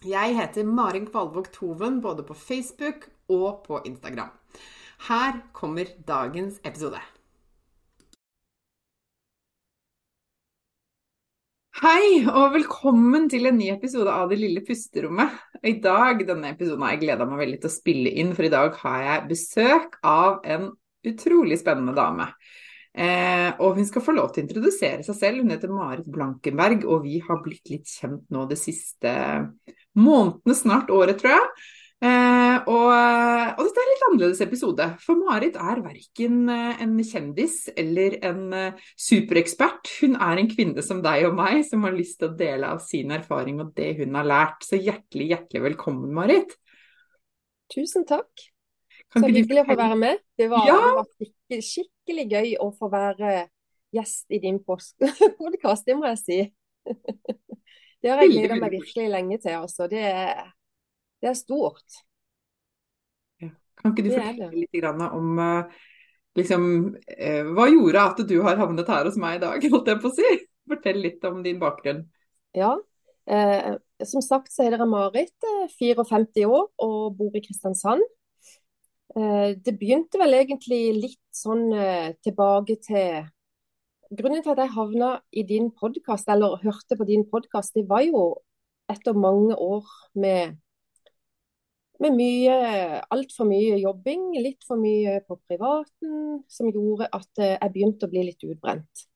Jeg heter Marin Kvalvåg Toven både på Facebook og på Instagram. Her kommer dagens episode. Hei, og velkommen til en ny episode av Det lille pusterommet. I dag, denne episoden har jeg gleda meg veldig til å spille inn, for i dag har jeg besøk av en utrolig spennende dame. Eh, og hun skal få lov til å introdusere seg selv. Hun heter Marit Blankenberg, og vi har blitt litt kjent nå det siste månedene, snart året, tror jeg. Eh, og, og, dette er en litt annerledes episode, for Marit er verken eh, en kjendis eller en uh, superekspert. Hun er en kvinne som deg og meg, som har lyst til å dele av sin erfaring og det hun har lært. Så hjertelig, hjertelig velkommen, Marit. Tusen takk. Kan så hyggelig å få være med. Det var, ja. det var skikkelig, gøy å få være gjest i din podkast, det må jeg si. Det har jeg gleda meg virkelig lenge til. Altså. Det, det er stort. Ja. Kan ikke du fortelle litt om uh, liksom, uh, hva gjorde at du har havnet her hos meg i dag, holdt jeg på å si? Fortell litt om din bakgrunn. Ja, eh, som sagt så heter jeg Marit, 54 år og bor i Kristiansand. Eh, det begynte vel egentlig litt sånn eh, tilbake til Grunnen til at jeg havna i din podkast, eller hørte på din podkast, det var jo etter mange år med, med mye Altfor mye jobbing, litt for mye på privaten, som gjorde at eh, jeg begynte å bli litt utbrent.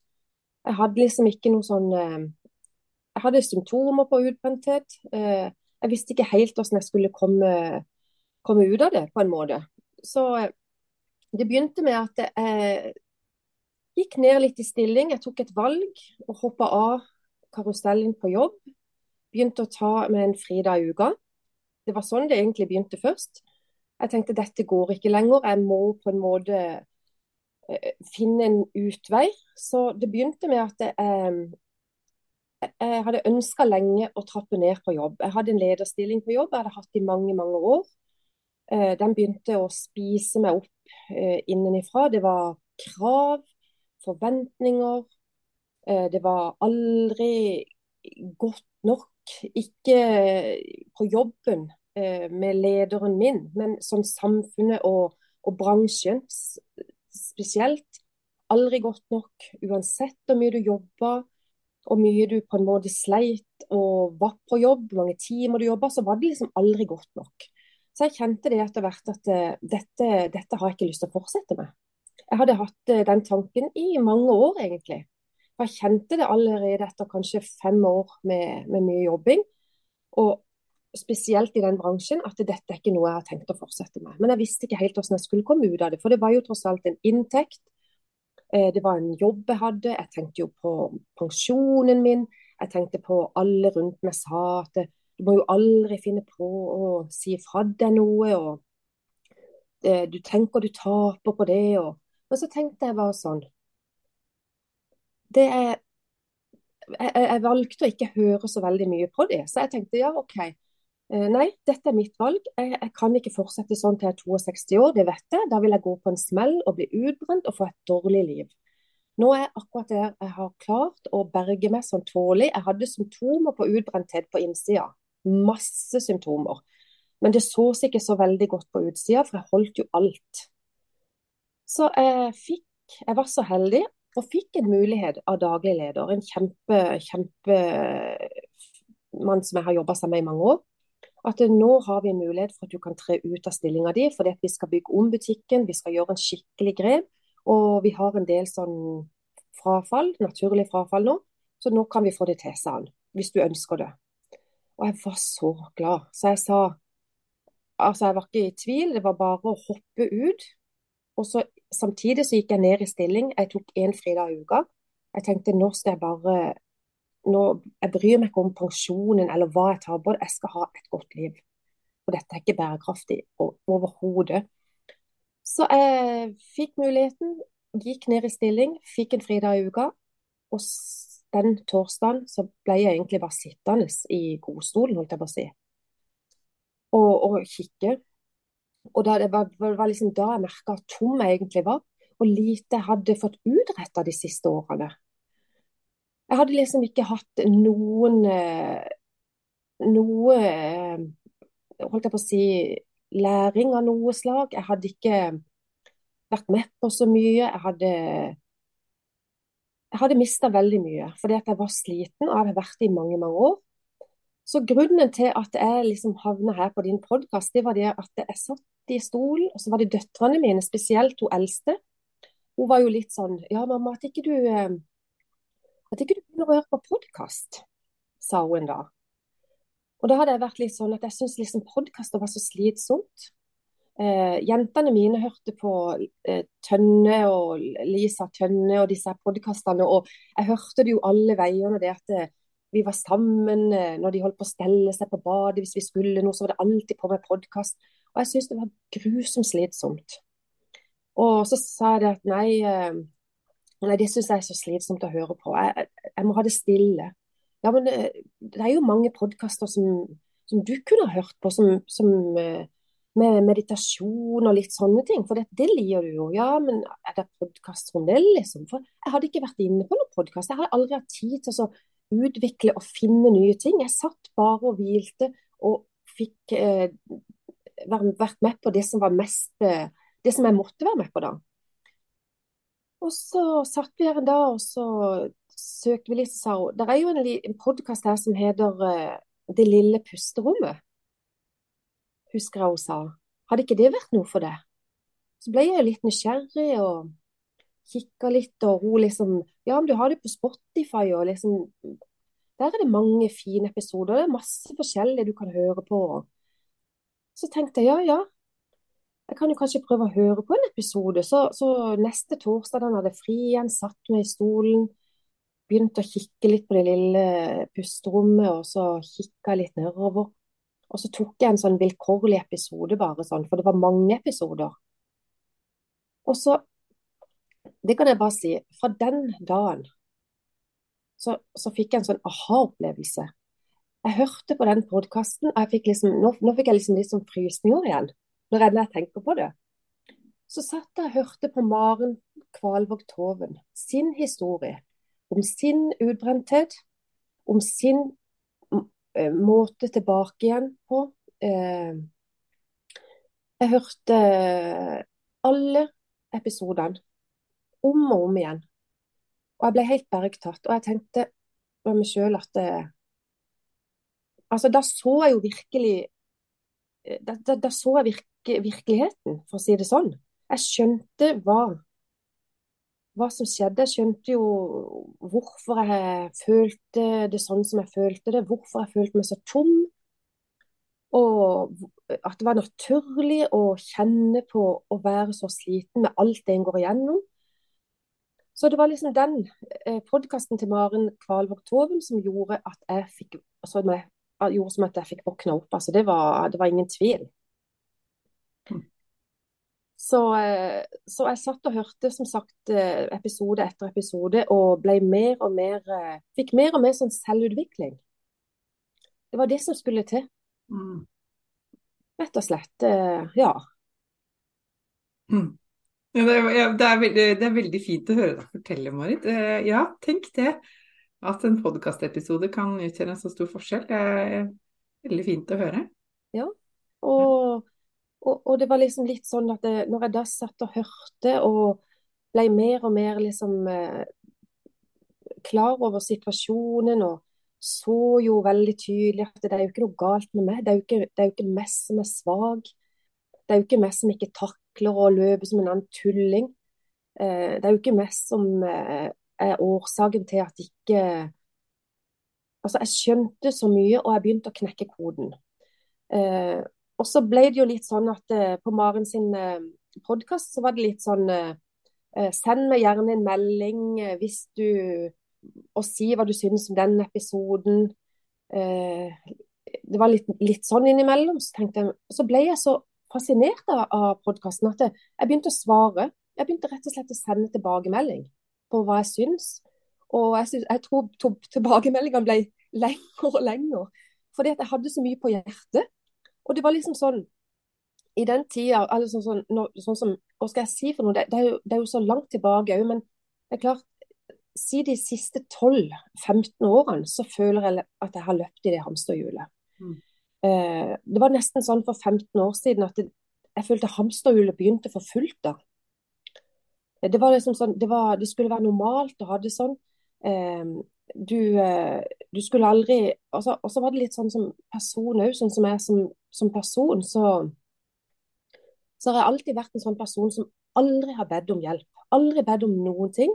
Jeg hadde liksom ikke noe sånn Jeg hadde symptomer på utbrenthet. Jeg visste ikke helt hvordan jeg skulle komme, komme ut av det, på en måte. Så eh, det begynte med at jeg gikk ned litt i stilling. Jeg tok et valg og hoppa av karusellen på jobb. Begynte å ta med en fridag i uka. Det var sånn det egentlig begynte først. Jeg tenkte dette går ikke lenger, jeg må på en måte eh, finne en utvei. Så det begynte med at jeg, jeg hadde ønska lenge å trappe ned på jobb. Jeg hadde en lederstilling på jobb, jeg hadde hatt i mange, mange år. Eh, den begynte å spise meg opp eh, innenifra. Det var krav, forventninger. Eh, det var aldri godt nok. Ikke på jobben med lederen min, men som samfunnet og, og bransjen spesielt. Aldri godt nok. Uansett hvor mye du jobba og mye du på en måte sleit og var på jobb, mange timer du jobba, så var det liksom aldri godt nok. Så jeg kjente det etter hvert at uh, dette, dette, har jeg ikke lyst til å fortsette med. Jeg hadde hatt uh, den tanken i mange år, egentlig. Jeg kjente det allerede etter kanskje fem år med, med mye jobbing. Og spesielt i den bransjen, at dette er ikke noe jeg har tenkt å fortsette med. Men jeg visste ikke helt hvordan jeg skulle komme ut av det. For det var jo tross alt en inntekt. Eh, det var en jobb jeg hadde. Jeg tenkte jo på pensjonen min. Jeg tenkte på alle rundt meg sa at du må jo aldri finne på å si fra deg noe. og eh, Du tenker du taper på det. Og, men så tenkte jeg bare sånn det er, jeg, jeg, valgte å ikke høre så veldig mye på det. Så jeg tenkte ja, OK. Eh, nei, dette er mitt valg. Jeg, jeg, kan ikke fortsette sånn til jeg er 62 år, det vet jeg. Da vil jeg gå på en smell og bli utbrent og få et dårlig liv. Nå er jeg akkurat der jeg har klart å berge meg sånn tålelig. Jeg hadde symptomer på utbrenthet på innsida. Masse symptomer. Men det så ikke så veldig godt på utsida, for jeg holdt jo alt. Så jeg fikk Jeg var så heldig og fikk en mulighet av daglig leder, en kjempe, kjempemann som jeg har jobba sammen med i mange år. At nå har vi en mulighet for at du kan tre ut av stillinga di, fordi vi skal bygge om butikken, vi skal gjøre en skikkelig grep. Og vi har en del sånn frafall, naturlig frafall nå, så nå kan vi få det til, sa han. Hvis du ønsker det. Og jeg var så glad. Så jeg sa Altså, jeg var ikke i tvil, det var bare å hoppe ut. Og så Samtidig så gikk jeg ned i stilling. Jeg tok én fridag i uka. Jeg tenkte nå skal jeg bare nå, Jeg bryr meg ikke om pensjonen eller hva jeg tar på. Jeg skal ha et godt liv. Og dette er ikke bærekraftig overhodet. Så jeg fikk muligheten, gikk ned i stilling, fikk en fridag i uka. Og den torsdagen så ble jeg egentlig bare sittende i godstolen, holdt jeg på å si, og, og kikke. Og da, det var, var liksom da jeg merka hvor tom jeg egentlig var, og lite jeg hadde fått utretta de siste årene. Jeg hadde liksom ikke hatt noen eh, noe eh, holdt jeg på å si læring av noe slag. Jeg hadde ikke vært med på så mye. Jeg hadde jeg hadde mista veldig mye fordi at jeg var sliten og hadde vært det i mange mange år. Så grunnen til at jeg liksom havna her på din podkast, det var det at jeg satt i stolen, og så var det døtrene mine, spesielt hun eldste. Hun var jo litt sånn Ja, mamma, at ikke du eh, At ikke du begynner å høre på podkast, sa hun da. Og da hadde jeg vært litt sånn at jeg syntes liksom podkaster var så slitsomt. Eh, jentene mine hørte på eh, Tønne og Lisa Tønne og disse podkastene, og jeg hørte det jo alle veiene. det at eh, vi var sammen eh, når de holdt på å stelle seg på badet hvis vi skulle noe, så var det alltid på med podkast. Og jeg syntes det var grusomt slitsomt. Og så sa jeg det at nei, eh, nei det syns jeg er så slitsomt å høre på. Jeg, jeg, må ha det stille. Ja, men det, er jo mange podkaster som, som, du kunne ha hørt på, som, som med meditasjon og litt sånne ting. For det, det liker du jo. Ja, men er det podkast om det, liksom? For jeg hadde ikke vært inne på noen podkast. Jeg hadde aldri hatt tid til å utvikle og finne nye ting. Jeg satt bare og hvilte og fikk eh, vært med på det som var mest eh, Det som jeg måtte være med på da. Og så satt vi her en dag, og så søkte vi litt, sa hun. Det er jo en, en podkast her som heter eh, Det lille pusterommet husker jeg hun sa. Hadde ikke det vært noe for deg? Så ble jeg litt nysgjerrig og kikka litt, og hun liksom Ja, men du har det på Spotify, og liksom Der er det mange fine episoder. Det er masse forskjellig du kan høre på. Så tenkte jeg ja, ja. Jeg kan jo kanskje prøve å høre på en episode. Så, så neste torsdag da hadde fri igjen, satt meg i stolen, begynte å kikke litt på det lille pusterommet, og så kikka litt nedover. Og så tok jeg en sånn vilkårlig episode, bare sånn, for det var mange episoder. Og så Det kan jeg bare si. Fra den dagen så, så fikk jeg en sånn aha-opplevelse. Jeg hørte på den podkasten, og jeg fikk liksom, nå, nå, fikk jeg liksom litt sånn frysninger igjen. Når jeg, tenker på det. Så satt jeg og hørte på Maren Kvalvåg Toven sin historie. Om sin utbrenthet, om sin måte tilbake igjen på. Eh, jeg hørte alle episodene om og om igjen. Og jeg ble helt bergtatt. Og jeg tenkte med meg sjøl at det, eh, Altså, da så jeg jo virkelig Da, da, da så jeg virke, virkeligheten, for å si det sånn. Jeg skjønte hva hva som skjedde. Jeg skjønte jo hvorfor jeg følte det sånn som jeg følte det. Hvorfor jeg følte meg så tom. Og at det var naturlig å kjenne på å være så sliten med alt det en går igjennom. Så det var liksom den eh, podkasten til Maren Kvalvåg Toven som gjorde at jeg fikk, som at jeg fikk våkna opp. Altså, det, var, det var ingen tvil. Så, eh, så, jeg satt og hørte som sagt eh, episode etter episode og ble mer og mer eh, Fikk mer og mer sånn selvutvikling. Det var det som skulle til. Mm. Rett og slett. Ja. Mm. Det, er, det, er veldig, det, er, veldig, fint å høre deg fortelle, Marit. Ja, tenk det. At en podkastepisode kan utgjøre en så stor forskjell. Det er Veldig fint å høre. Ja. Og, og, og det var liksom litt sånn at det, når jeg da satt og hørte og ble mer og mer liksom eh, klar over situasjonen og så jo veldig tydelig at det er jo ikke noe galt med meg. Det er jo ikke, det meg som er svak. Det er jo ikke meg som ikke takler å løpe som en annen tulling. Eh, det er jo ikke meg som eh, er årsaken til at ikke Altså, jeg skjønte så mye, og jeg begynte å knekke koden. Eh, og så ble det jo litt sånn at eh, på Maren sin eh, podkast så var det litt sånn eh, Send meg gjerne en melding hvis du Og si hva du syns om den episoden. det var litt, litt, sånn innimellom. Så, tenkte jeg, så ble jeg så fascinert av, podkasten at jeg, begynte å svare. Jeg begynte rett og slett å sende tilbakemelding på hva jeg syns. Og jeg, synes, jeg tror tilbakemeldingene ble lenger og lenger. Fordi at jeg hadde så mye på hjertet. Og det var liksom sånn I den tida sånn, sånn, når, sånn som, Hva skal jeg si for noe? Det, det, er, jo, det er, jo, så langt tilbake òg, men det er klart Si de siste 12-15 årene så føler jeg at jeg har løpt i det hamsterhjulet. Mm. Eh, det var nesten sånn for 15 år siden at det, jeg følte hamsterhjulet begynte for fullt da. Det var liksom sånn, det, var, det skulle være normalt å ha det sånn. Eh, du, eh, du, skulle aldri Og så altså, var det litt sånn som person òg, sånn som jeg som, som person, så, så har jeg alltid vært en sånn person som aldri har bedt om hjelp. Aldri bedt om noen ting.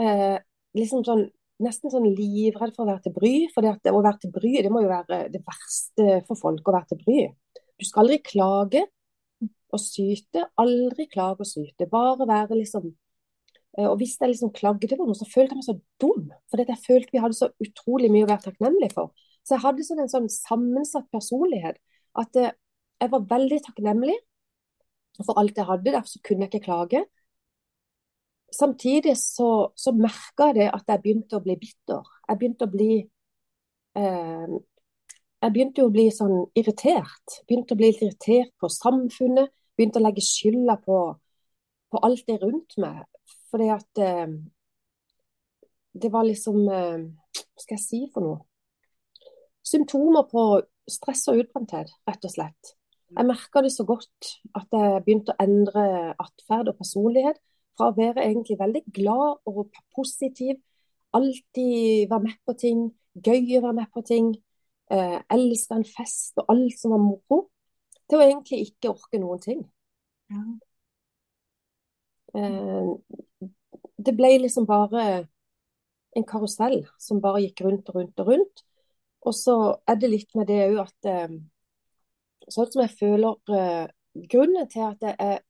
Eh, liksom sånn, Nesten sånn livredd for å være til bry. For det å være til bry, det må jo være det verste for folk å være til bry. Du skal aldri klage og syte. Aldri klage og syte. Bare være liksom Og hvis jeg liksom klagde på noe, så følte jeg meg så dum. For jeg følte vi hadde så utrolig mye å være takknemlig for. Så jeg hadde sånn en sånn sammensatt personlighet at eh, jeg var veldig takknemlig for alt jeg hadde. Derfor kunne jeg ikke klage. Samtidig så, så merka jeg det at jeg begynte å bli bitter. Jeg begynte å bli eh, jeg begynte å bli sånn irritert. Begynte å bli irritert på samfunnet. Begynte å legge skylda på, på alt det rundt meg. Fordi at eh, det var liksom eh, Hva skal jeg si for noe? Symptomer på stress og utbrenthet, rett og slett. Jeg merka det så godt at jeg begynte å endre atferd og personlighet. Fra å være egentlig veldig glad og positiv, alltid være med på ting, gøy å være med på ting, eh, elske en fest og alt som var moro, til å egentlig ikke orke noen ting. Ja. Eh, det ble liksom bare en karusell som bare gikk rundt og rundt og rundt. Og så er det litt med det òg at eh, sånn som jeg føler eh, Grunnen til at jeg,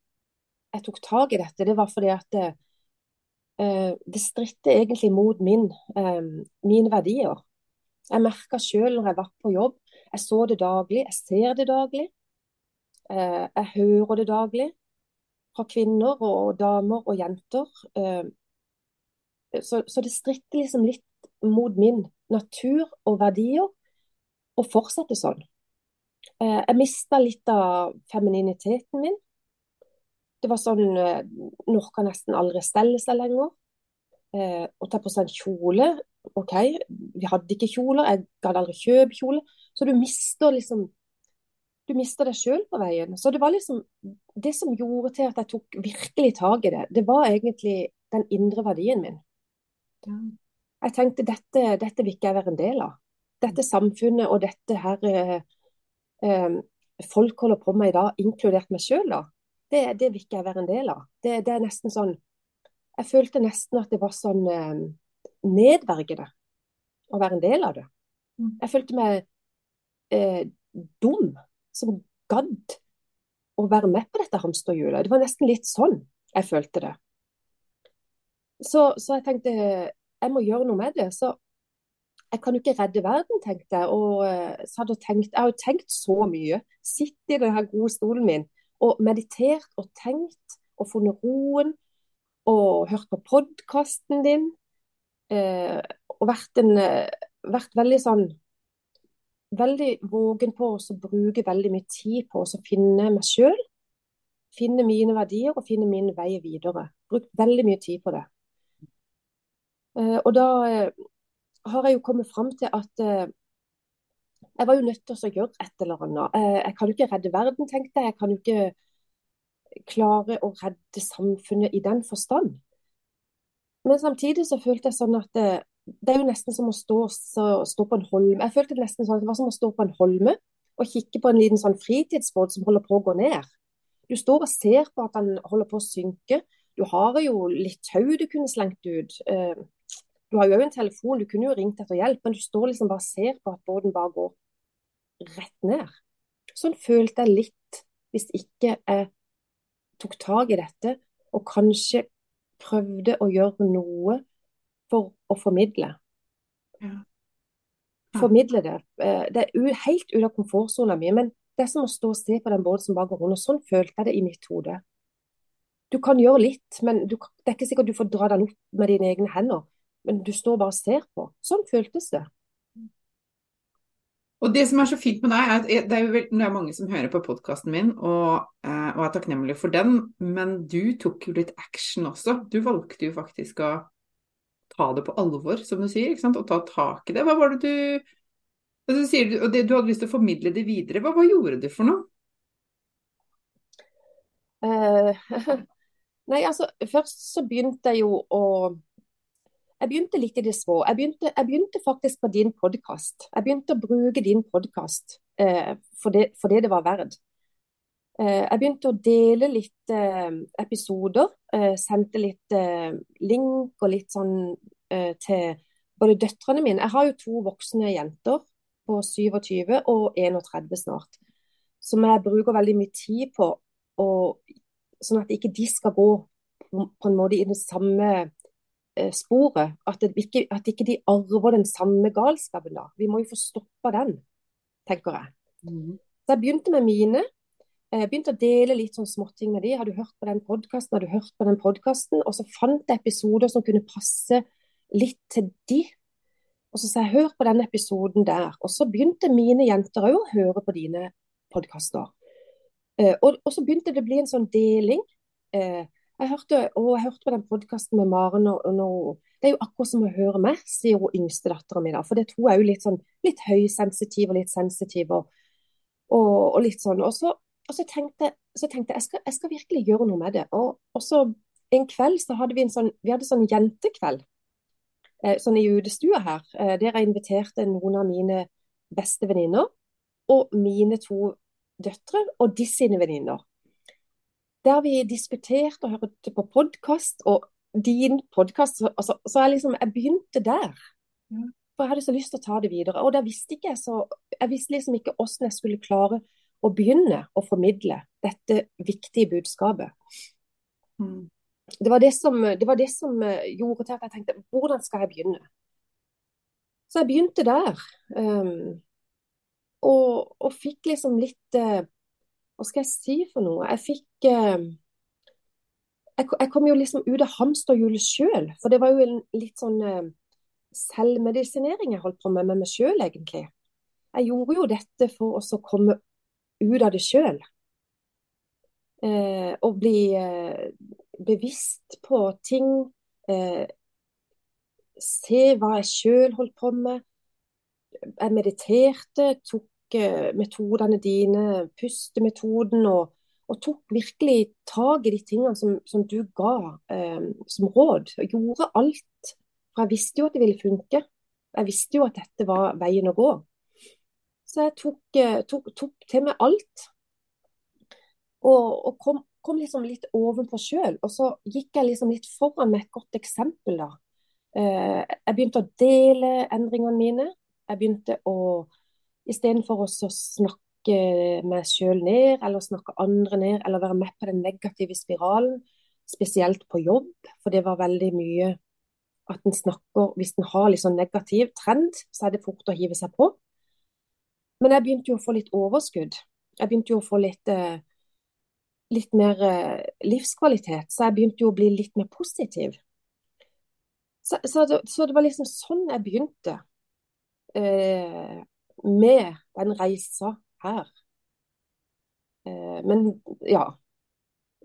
jeg, tok tak i dette, det var fordi at det, eh, det stritter egentlig mot min, eh, mine verdier. Jeg merka sjøl når jeg var på jobb. Jeg så det daglig, jeg ser det daglig. Eh, jeg hører det daglig fra kvinner og damer og jenter. Eh, så, så, det stritter liksom litt mot min natur og verdier å fortsette sånn. Eh, jeg mista litt av femininiteten min. Det var sånn Nå kan nesten aldri stelle seg lenger. Å ta på seg en kjole OK, vi hadde ikke kjoler, jeg gadd aldri kjøpe kjole. Så du mister liksom Du mister deg sjøl på veien. Så det var liksom Det som gjorde til at jeg tok virkelig tak i det, det var egentlig den indre verdien min. Ja. Jeg tenkte dette, dette vil ikke jeg være en del av. Dette samfunnet og dette her eh, eh, folk holder på med i dag, inkludert meg sjøl, da. Det, det, vil ikke jeg være en del av. Det, det, er nesten sånn Jeg følte nesten at det var sånn eh, nedverdigende å være en del av det. Mm. Jeg følte meg eh, dum som gadd å være med på dette hamsterhjulet. Det var nesten litt sånn jeg følte det. Så, så, jeg tenkte jeg må gjøre noe med det. Så jeg kan jo ikke redde verden, tenkte jeg. Og, så hadde tenkt, jeg har jo tenkt så mye. Sittet i denne gode stolen min og meditert og tenkt og funnet roen. Og hørt på podkasten din eh, og vært, en, eh, vært, veldig sånn Veldig vågen på å bruke veldig mye tid på å finne meg sjøl. Finne mine verdier og finne min vei videre. Brukt veldig mye tid på det. Eh, og da eh, har jeg jo kommet fram til at eh, Jeg var jo nødt til å gjøre et eller annet. Jeg kan jo ikke redde verden, tenkte jeg. Jeg kan jo ikke klare å redde samfunnet i den forstand. Men samtidig så følte jeg sånn at det, det er jo nesten som å stå, stå, på en holme. Jeg følte nesten sånn at det var som å stå på en holme og kikke på en liten sånn fritidsbåt som holder på å gå ned. Du står og ser på at den holder på å synke. Du har jo litt tau du kunne slengt ut. Eh, du har jo en telefon, du kunne jo ringt etter hjelp, men du står liksom bare og ser på at båten bare går rett ned. Sånn følte jeg litt hvis ikke jeg tok tak i dette og kanskje prøvde å gjøre noe for å formidle. Ja. Ja. Formidle det. Eh, det er helt ut av komfortsona mi, men det er som å stå og se på den båten som bare går rundt. og Sånn følte jeg det i mitt hode. Du kan gjøre litt, men du, det er ikke sikkert du får dra den opp med dine egne hender. Men du står bare og ser på. Sånn føltes det. Og det som er så fint med deg, er at det er vel, det er mange som hører på podkasten min og, eh, og, er takknemlige for den, men du tok jo litt action også. Du valgte jo faktisk å ta det på alvor, som du sier, og ta tak i det. Hva var det du du sier, og det, Du hadde lyst til å formidle det videre. Hva, hva gjorde du for noe? Uh, nei, altså først så begynte jeg jo å jeg begynte litt i det små. Jeg begynte, jeg begynte faktisk på din podkast. Jeg begynte å bruke din podkast eh, for, for, det det var verdt. Eh, jeg begynte å dele litt eh, episoder. Eh, sendte litt link og litt sånn til både døtrene mine. Jeg har jo to voksne jenter på 27 og 31 snart. Som jeg bruker veldig mye tid på, og, sånn at ikke de skal gå på, på en måte i det samme sporet. At, det ikke, at ikke de arver den samme galskapen da. Vi må jo få stoppa den, tenker jeg. Mm. Så jeg begynte med mine. Jeg eh, begynte å dele litt sånn småting med de. Har du hørt på den podkasten? Har du hørt på den podkasten? Og så fant jeg episoder som kunne passe litt til de. Og så sa jeg hør på den episoden der. Og så begynte mine jenter òg å høre på dine podkaster. Eh, og, og, så begynte det å bli en sånn deling. Eh, jeg hørte, og jeg hørte på den podkasten med Maren. Og, og, det er jo akkurat som å høre meg, sier hun yngste dattera mi. For det tror jeg er jo litt sånn litt høysensitiv og litt sensitiv. Og, og, og litt sånn. Og så, og så tenkte, så tenkte jeg skal, jeg skal virkelig gjøre noe med det. Og, så en kveld så hadde vi en sånn, vi hadde sånn jentekveld. Eh, sånn i utestua her. Eh, der jeg inviterte noen av mine beste venninner. Og mine to døtre og de sine venninner der vi diskuterte og hørte på podkast, og din podkast. Altså, så jeg liksom, jeg begynte der. For jeg hadde så lyst til å ta det videre. Og da visste ikke jeg så Jeg visste liksom ikke hvordan jeg skulle klare å begynne å formidle dette viktige budskapet. Mm. Det, var det, som, det var det som eh, gjorde til at jeg tenkte hvordan skal jeg begynne? Så jeg begynte der. Um, og, og, fikk liksom litt uh, hva skal jeg si for noe? Jeg fikk uh, jeg, jeg, kom jo liksom ut av hamsterhjulet sjøl. For det var jo en litt sånn uh, selvmedisinering jeg holdt på med med meg sjøl, egentlig. Jeg gjorde jo dette for å komme ut av det sjøl. Eh, og bli eh, bevisst på ting. Eh, se hva jeg sjøl holdt på med. Jeg mediterte, tok metodene dine, pustemetoden, og, og, tok virkelig tak i de tingene som, som du ga eh, som råd. Og gjorde alt. For jeg visste jo at det ville funke. Jeg visste jo at dette var veien å gå. Så jeg tok, eh, tok, tok til meg alt. Og, og kom, kom, liksom litt ovenpå sjøl. Og så gikk jeg liksom litt foran med et godt eksempel. da. Eh, jeg begynte å dele endringene mine. Jeg begynte å Istedenfor å snakke meg sjøl ned, eller snakke andre ned, eller være med på den negative spiralen. Spesielt på jobb, for det var veldig mye at en snakker Hvis en har litt sånn negativ trend, så er det fort å hive seg på. Men jeg begynte jo å få litt overskudd. Jeg begynte jo å få litt, eh, litt mer eh, livskvalitet, så jeg begynte jo å bli litt mer positiv. Så, så, det, så det, var liksom sånn jeg begynte. Eh, med den reisa her. Eh, men ja,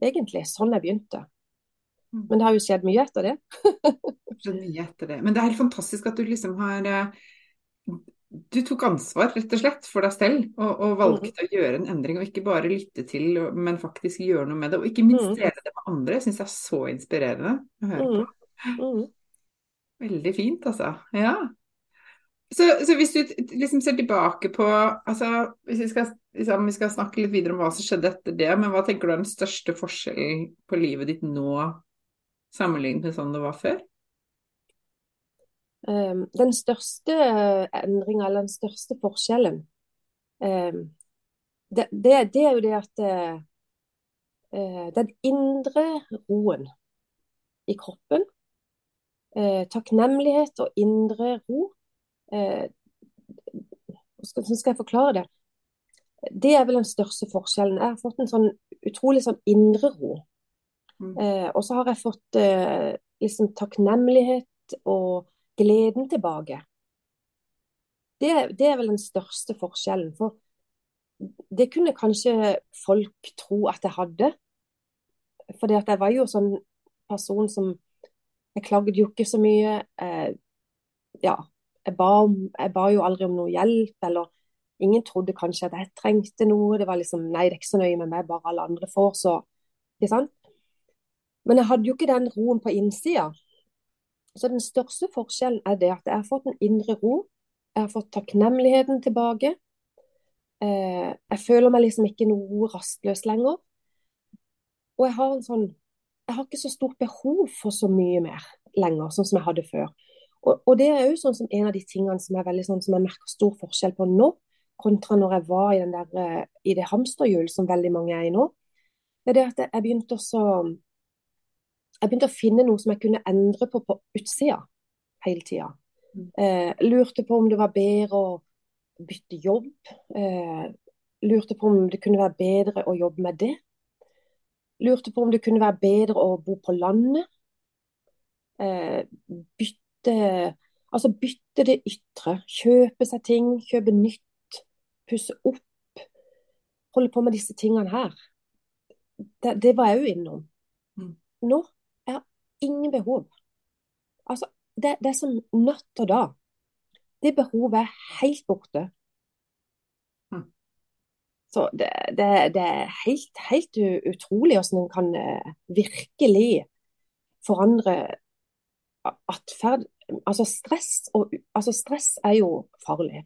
egentlig sånn jeg begynte. Mm. Men det har jo skjedd mye etter det. det mye etter det. Men det er helt fantastisk at du liksom har du tok ansvar, rett og slett, for deg selv, og, og Mm, valgte å gjøre en endring. Og ikke bare lytte til, men faktisk gjøre noe med det. Og ikke minst mm, dele det med andre. Jeg syns det er så inspirerende å høre på. mm, mm. Veldig fint, altså. Ja. Så, så hvis du liksom ser tilbake på altså, hvis vi, skal, liksom, vi skal snakke litt videre om hva som skjedde etter det, men hva tenker du er den største forskjellen på livet ditt nå sammenlignet med sånn det var før? Um, den største endringa, eller den største forskjellen, um, det, det, det er jo det at uh, uh, den indre roen i kroppen, takknemlighet og indre ro Hvordan skal jeg forklare det? Det er vel den største forskjellen. Jeg har fått en sånn utrolig sånn indre ro. Mm. Eh, og så har jeg fått eh, liksom takknemlighet og gleden tilbake. Det, det er vel den største forskjellen. For det kunne kanskje folk tro at jeg hadde. Fordi jeg var jo sånn person som Jeg klagde jo ikke så mye. Jeg, ja, jeg ba, jeg ba jo aldri om noe hjelp, eller ingen trodde kanskje at jeg trengte noe. Det var liksom Nei, det er ikke så nøye med meg, bare alle andre får, så Ikke sant? Men jeg hadde jo ikke den roen på innsida. Så den største forskjellen er det at jeg har fått en indre ro. Jeg har fått takknemligheten tilbake. Eh, jeg føler meg liksom ikke noe rastløs lenger. Og jeg har en sånn Jeg har ikke så stort behov for så mye mer lenger, sånn som jeg hadde før. Og, og det er jo sånn som en av de tingene som veldig sånn som jeg merker stor forskjell på nå, kontra når jeg var i, der, eh, i det hamsterhjulet som veldig mange er i nå. Det er det at jeg begynte også jeg begynte å finne noe som jeg kunne endre på på utsida hele tida. Mm. Eh, lurte på om det var bedre å bytte jobb. Eh, lurte på om det kunne være bedre å jobbe med det. Lurte på om det kunne være bedre å bo på landet. Eh, bytte Altså bytte det ytre. Kjøpe seg ting, kjøpe nytt, pusse opp. Holde på med disse tingene her. Det, det var jeg jo innom. Mm. Nå ingen behov. Altså, det, det er som natt og dag. Det behovet er helt borte. Mm. Så det, det, det er helt, helt utrolig hvordan en kan eh, virkelig forandre atferd. Altså stress, og, altså stress er jo farlig.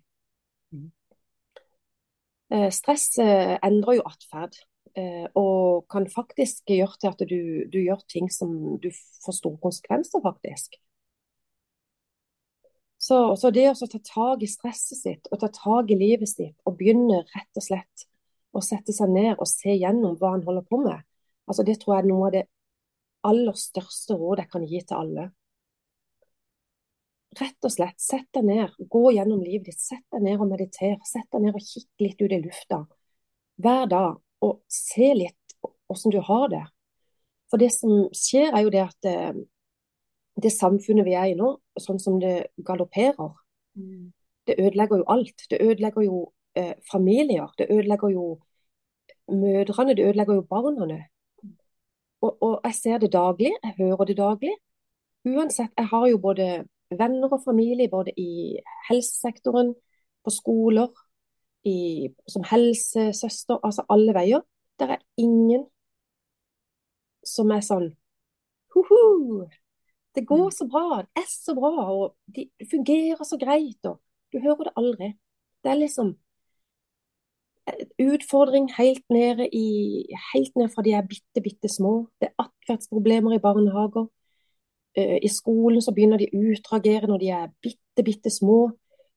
Mm. Eh, stress eh, endrer jo atferd. Eh, og kan faktisk gjøre til at du, du gjør ting som du får store konsekvenser, faktisk. Så, så det å ta tak i stresset sitt og ta tak i livet sitt og begynne rett og slett å sette seg ned og se gjennom hva han holder på med, altså det tror jeg er noe av det aller største rådet jeg kan gi til alle. Rett og slett, sett deg ned, gå gjennom livet ditt, sett deg ned og mediter, sett deg ned og kikk litt ut i lufta hver dag og se litt hvordan du har det. For det som skjer, er jo det at det, det samfunnet vi er i nå, sånn som det galopperer, det ødelegger jo alt. Det ødelegger jo eh, familier, det ødelegger jo mødrene, det ødelegger jo barna. Og, og jeg ser det daglig, jeg hører det daglig. Uansett, jeg har jo både venner og familie, både i helsesektoren, på skoler, i, som helsesøster, altså alle veier. Der er ingen som er sånn Hoho! det går så bra, det er så bra, og det fungerer så greit. og Du hører det aldri. Det er liksom en utfordring helt nede i Helt ned fra de er bitte, bitte små. Det er atferdsproblemer i barnehager. Eh, I skolen så begynner de å utragere når de er bitte, bitte små.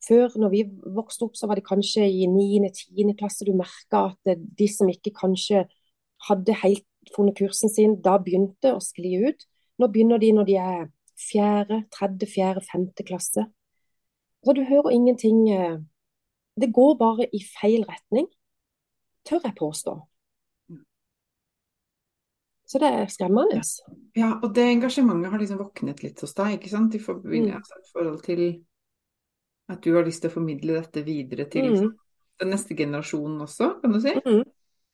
Før, når vi vokste opp, så var det kanskje i 9.-10. klasse du merka at de som ikke kanskje hadde helt funnet kursen sin, da begynte å skli ut. Nå begynner de når de er fjerde, tredje, fjerde, femte klasse. Så du hører ingenting eh, Det går bare i feil retning, tør jeg påstå. Så det er skremmende. Ja, og det engasjementet har liksom våknet litt hos deg, ikke sant? I Mm. altså, i forhold til at du har lyst til å formidle dette videre til Mm. den neste generasjonen også, kan du si? Mm.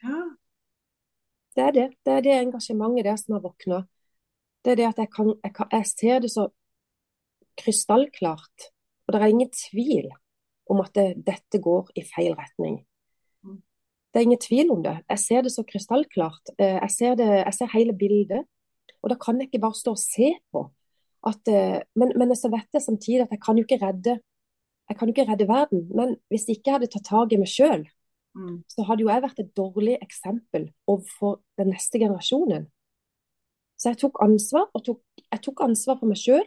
Ja. Det er det. Det er det engasjementet der som har våkna. Det er det at jeg, kan, jeg, kan, jeg ser det så krystallklart. Og det er ingen tvil om at det, dette går i feil retning. Mm. Det er ingen tvil om det. Jeg ser det så krystallklart. Eh, jeg ser, det, jeg ser hele bildet. Og da kan jeg ikke bare stå og se på. At, eh, men, men så vet jeg samtidig at jeg kan jo ikke redde jeg kan jo ikke redde verden. Men hvis jeg ikke hadde tatt tak i meg sjøl, mm. så hadde jo jeg vært et dårlig eksempel overfor den neste generasjonen. Så jeg tok ansvar, og tok, jeg tok ansvar for meg sjøl.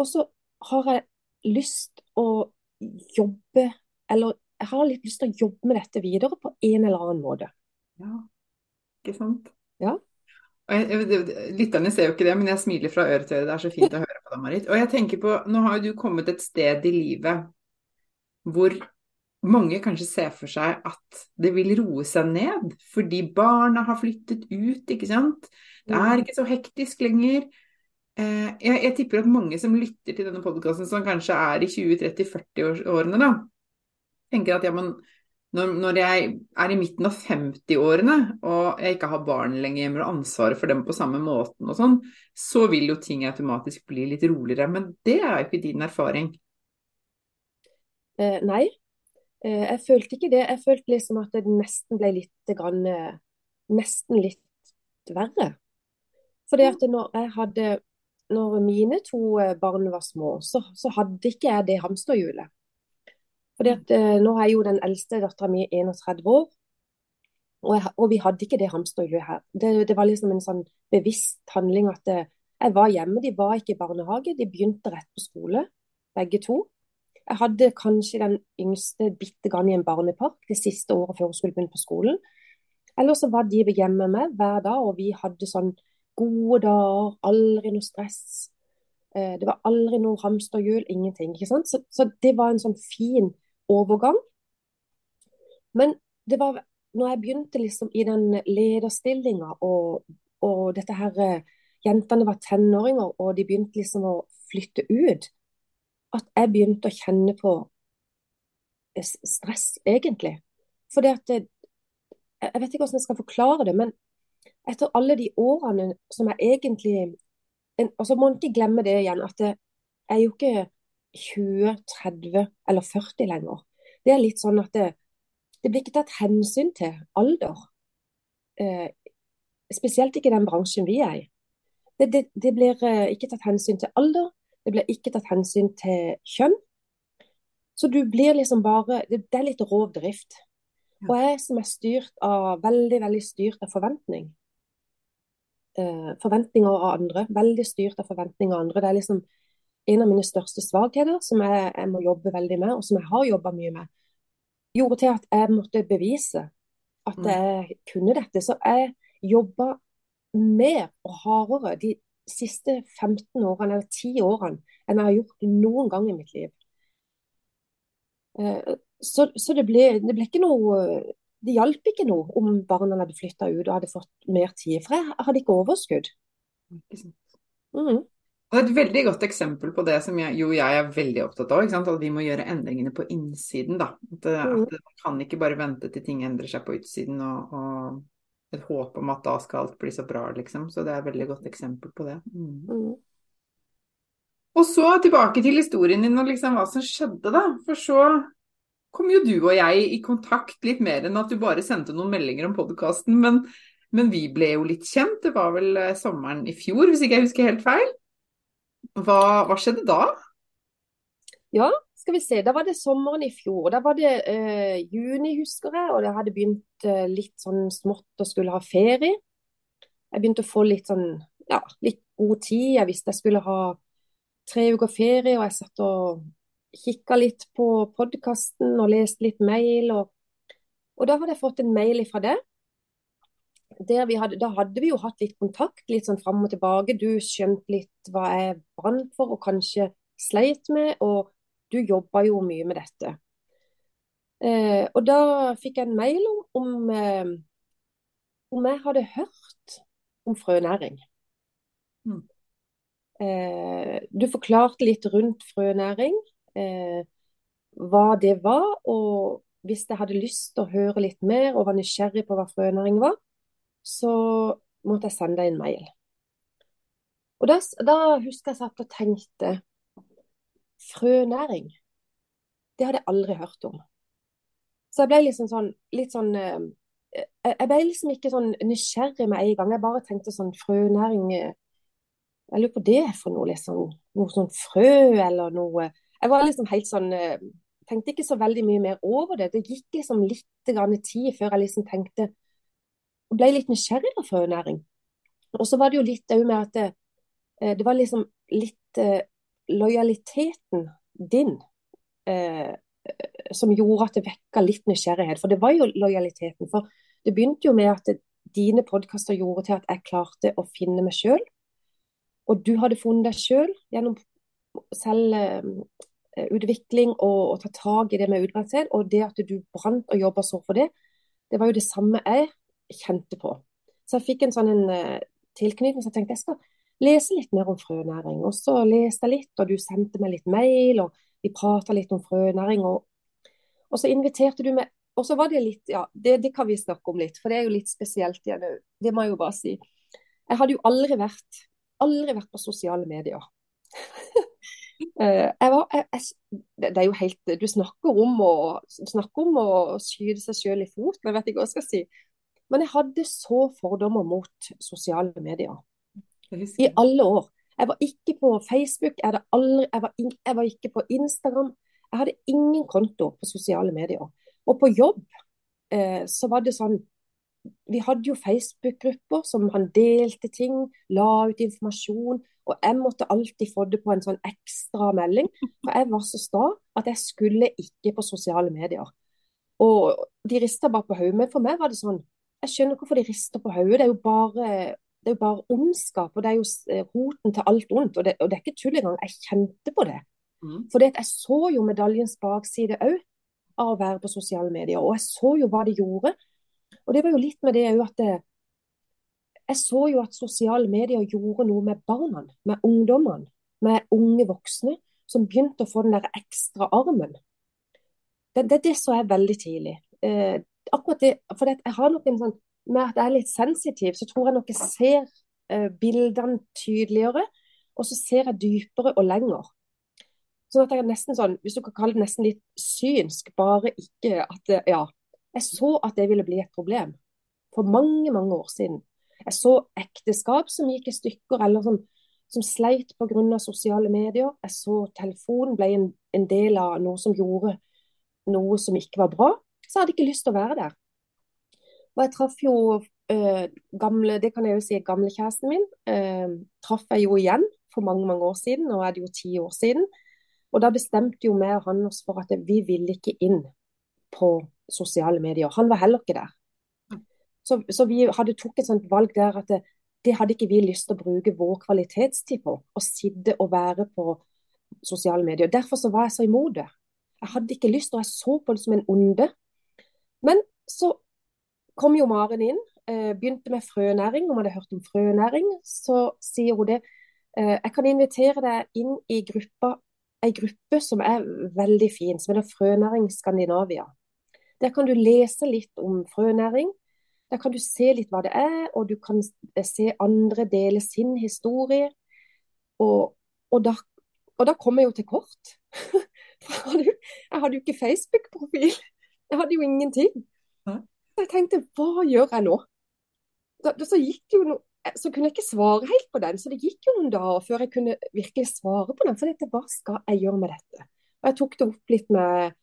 Og så har jeg lyst å jobbe, eller jeg har litt lyst til å jobbe med dette videre på en eller annen måte. Ja, ikke sant. Ja. Lytterne ser jo ikke det, men jeg smiler fra øre til øre. Det er så fint å høre på Marit. Og jeg tenker på, nå har jo du kommet et sted i livet hvor mange kanskje ser for seg at det vil roe seg ned fordi barna har flyttet ut, ikke sant. Det er ikke så hektisk lenger. Eh, jeg, jeg tipper at mange som lytter til denne podkasten, som kanskje er i 20-30-40-årene, da, tenker at ja, men når, når, jeg er i midten av 50-årene og jeg ikke har barn lenger hjemme og ansvaret for dem på samme måten og sånn, så vil jo ting automatisk bli litt roligere. Men det er jo ikke din erfaring. Eh, nei, eh, jeg følte ikke det. Jeg følte liksom at det nesten ble litt grann, eh, Nesten litt verre. Fordi at når jeg hadde Når mine to eh, barn var små, så, så hadde ikke jeg det hamsterhjulet. Fordi at eh, Nå er jo den eldste dattera mi 31 år, og, jeg, og, vi hadde ikke det hamsterhjulet her. Det, det, var liksom en sånn bevisst handling at eh, jeg var hjemme, de var ikke i barnehage. De begynte rett på skole, begge to. Jeg hadde kanskje den yngste bitte grann i en barnepark det siste året før hun skulle begynne på skolen. Eller så var de hjemme med hver dag, og vi hadde sånn gode dager, aldri noe stress. Eh, det var aldri noe hamsterhjul, ingenting. ikke sant? Så, så det var en sånn fin overgang. Men det var når jeg begynte liksom i den lederstillinga, og, og, dette her eh, Jentene var tenåringer, og de begynte liksom å flytte ut, at jeg begynte å kjenne på eh, stress, egentlig. For det at det, Jeg vet ikke hvordan jeg skal forklare det, men etter alle de årene som jeg egentlig Og så må man ikke glemme det igjen, at jeg er jo ikke 20, 30 eller 40 lenger. Det er litt sånn at det, det blir ikke tatt hensyn til alder. Eh, spesielt ikke i den bransjen vi er i. Det, det, det, blir eh, ikke tatt hensyn til alder, det blir ikke tatt hensyn til kjønn. Så du blir liksom bare Det, det er litt rovdrift. Og jeg som er styrt av veldig, veldig styrt av forventning. Eh, forventninger av andre. Veldig styrt av forventninger av andre. Det er liksom en av mine største svakheter, som jeg, jeg må jobbe veldig med, og som jeg har jobba mye med, gjorde til at jeg måtte bevise at mm. jeg kunne dette. Så jeg jobba mer og hardere de siste 15 årene, eller 10 årene, enn jeg har gjort noen gang i mitt liv. Eh, så, så det, ble, det, ble, ikke noe Det hjalp ikke noe om barna hadde flytta ut og hadde fått mer tid, for jeg hadde ikke overskudd. Mm. Og Et veldig godt eksempel på det som jeg, jo jeg er veldig opptatt av, at vi må gjøre endringene på innsiden. da. At, eh, mm. at Man kan ikke bare vente til ting endrer seg på utsiden og, og et håp om at da skal alt bli så bra, liksom. Så det er et veldig godt eksempel på det. Mm. Mm. Og så tilbake til historien din og liksom hva som skjedde, da. For så kom jo du og jeg i kontakt litt mer enn at du bare sendte noen meldinger om podkasten. Men, men vi ble jo litt kjent. Det var vel eh, sommeren i fjor, hvis ikke jeg husker helt feil? Hva, hva, skjedde da? Ja, skal vi se. Da var det sommeren i fjor. Da var det eh, juni, husker jeg. Og det hadde begynt eh, litt sånn smått å skulle ha ferie. Jeg begynte å få litt sånn, ja, litt god tid. Jeg visste jeg skulle ha tre uker ferie, og jeg satt og kikka litt på podkasten og leste litt mail. Og, og da hadde jeg fått en mail fra det hadde, da hadde vi jo hatt litt kontakt, litt sånn fram og tilbake. Du skjønte litt hva jeg brant for og kanskje sleit med, og du jobba jo mye med dette. Eh, og da fikk jeg en mail om, om, eh, om jeg hadde hørt om frønæring. Mm. Eh, du forklarte litt rundt frønæring, eh, hva det var. Og hvis jeg hadde lyst til å høre litt mer og var nysgjerrig på hva frønæring var, så måtte jeg sende en mail. Og da, da husker jeg satt og tenkte frønæring. det hadde jeg aldri hørt om. Så jeg ble liksom sånn, litt sånn eh, Jeg ble liksom ikke sånn nysgjerrig med en gang. Jeg bare tenkte sånn frønæring eh, Jeg lurer på det for noe, liksom. Noe sånn frø eller noe Jeg var liksom helt sånn eh, Tenkte ikke så veldig mye mer over det. Det gikk liksom litt tid før jeg liksom tenkte og ble litt nysgjerrig på frønæring. Og så var det jo litt òg med at det, det, var liksom litt lojaliteten din eh, som gjorde at det vekka litt nysgjerrighet. For det var jo lojaliteten. For det begynte jo med at det, dine podkaster gjorde til at jeg klarte å finne meg sjøl. Og du hadde funnet deg sjøl gjennom selvutvikling eh, og, å ta tak i det med utbrenthet. Og det at du brant og jobba så for det, det var jo det samme jeg kjente på. Så jeg fikk en sånn en, uh, tilknytning, så jeg tenkte jeg skal lese litt mer om frønæring. Og så leste jeg litt, og du sendte meg litt mail, og vi prata litt om frønæring. Og, og, så inviterte du meg Og så var det litt Ja, det, det, kan vi snakke om litt, for det er jo litt spesielt igjen òg. Det må jeg jo bare si. Jeg hadde jo aldri vært, aldri vært på sosiale medier. Eh, jeg var, jeg, jeg, det er jo helt, Du snakker om å, snakker om å skyte seg selv i foten, jeg vet ikke hva jeg skal si. Men jeg hadde så fordommer mot sosiale medier. I alle år. Jeg var ikke på Facebook, jeg, aldri, jeg, var, jeg, var, ikke på Instagram. Jeg hadde ingen konto på sosiale medier. Og på jobb eh, så var det sånn Vi hadde jo Facebook-grupper som han delte ting, la ut informasjon. Og jeg måtte alltid få det på en sånn ekstra melding. For jeg var så sta at jeg skulle ikke på sosiale medier. Og de rista bare på hodet. Men for meg var det sånn Jeg skjønner hvorfor de rister på hodet. Det er jo bare det er jo bare ondskap, og det er jo eh, roten til alt ondt. Og det, og det er ikke tull engang. Jeg kjente på det. Mm. For jeg så jo medaljens bakside òg av å være på sosiale medier. Og jeg så jo hva de gjorde. Og det var jo litt med det òg at det, jeg så jo at sosiale medier gjorde noe med barna, med ungdommene, med unge voksne, som begynte å få den der ekstra armen. Det, det, det så jeg veldig tidlig. Eh, akkurat det, for jeg har nok en sånn med at jeg er litt sensitiv, så tror jeg nok jeg ser uh, bildene tydeligere. Og så ser jeg dypere og lenger. Sånn at jeg er nesten sånn, hvis du kan kalle det nesten litt synsk, bare ikke at det, Ja. Jeg så at det ville bli et problem for mange, mange år siden. Jeg så ekteskap som gikk i stykker, eller som, som sleit pga. sosiale medier. Jeg så telefonen ble en, en del av noe som gjorde noe som ikke var bra. Så hadde jeg ikke lyst til å være der. Og jeg traff jo eh, gamle, det kan jeg jo si, gamlekjæresten min. Eh, traff jeg jo igjen for mange mange år siden, nå er det jo ti år siden. Og da bestemte jo vi og han oss for at vi ville ikke inn på sosiale medier. Han var heller ikke der. Så, så vi hadde tok et sånt valg der at det, det, hadde ikke vi lyst til å bruke vår kvalitetstid på. Å sitte og være på sosiale medier. Derfor så var jeg så imot det. Jeg hadde ikke lyst, og jeg så på det som en onde. Men så kom jo Maren inn, eh, begynte med frønæring. Hun hadde hørt om frønæring, så sier hun det. Eh, jeg kan invitere deg inn i gruppa, ei gruppe som er veldig fin, som heter Frønæring Skandinavia. Der kan du lese litt om frønæring. Der kan du se litt hva det er, og du kan se andre dele sin historie. Og, og, da, og da kom jeg jo til kort. jeg hadde jo ikke Facebook-profil. Jeg hadde jo ingenting. Jeg tenkte hva gjør jeg nå? Da, så, no, så kunne jeg ikke svare helt på den. Så det gikk jo noen dager før jeg kunne virkelig svare på den. For dette, hva skal jeg gjøre med dette? Og Jeg tok det opp litt med,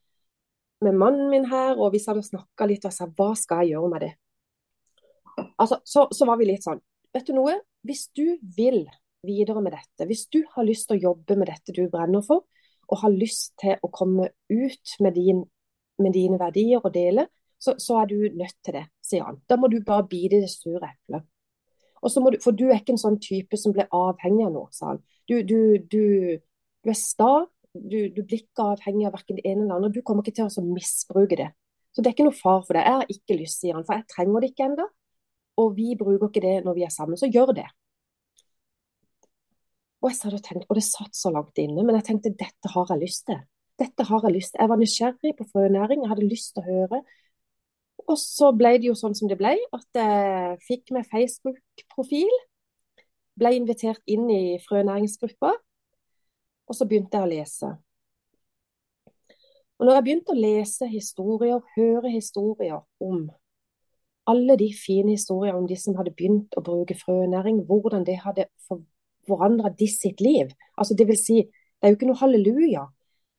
med mannen min her, og vi hadde snakka litt og sa hva skal jeg gjøre med det? Altså, så, så var vi litt sånn Vet du noe? Hvis du vil videre med dette, hvis du har lyst til å jobbe med dette du brenner for, og har lyst til å komme ut med, din, med dine verdier og dele, så, så, er du nødt til det, sier han. Da må du bare bite det sure eplet. For du er ikke en sånn type som blir avhengig av noe, sa han. Du, du, du, du er sta, du, blir ikke avhengig av verken det ene eller andre. Du kommer ikke til å misbruke det. Så det er ikke noe far for det. Jeg har ikke lyst, sier han, for jeg trenger det ikke ennå. Og vi bruker ikke det når vi er sammen, så gjør det. Og jeg satt og tenkte, og det satt så langt inne, men jeg tenkte dette har jeg lyst til. Dette har Jeg lyst. Jeg var nysgjerrig på frønæring, jeg hadde lyst til å høre. Og så ble det jo sånn som det ble, at jeg fikk meg Facebook-profil. Ble invitert inn i frønæringsgruppa, og så begynte jeg å lese. Og når jeg begynte å lese historier, høre historier om alle de fine historiene om de som hadde begynt å bruke frønæring, hvordan det hadde forandra de sitt liv. Altså det vil si, det er jo ikke noe halleluja,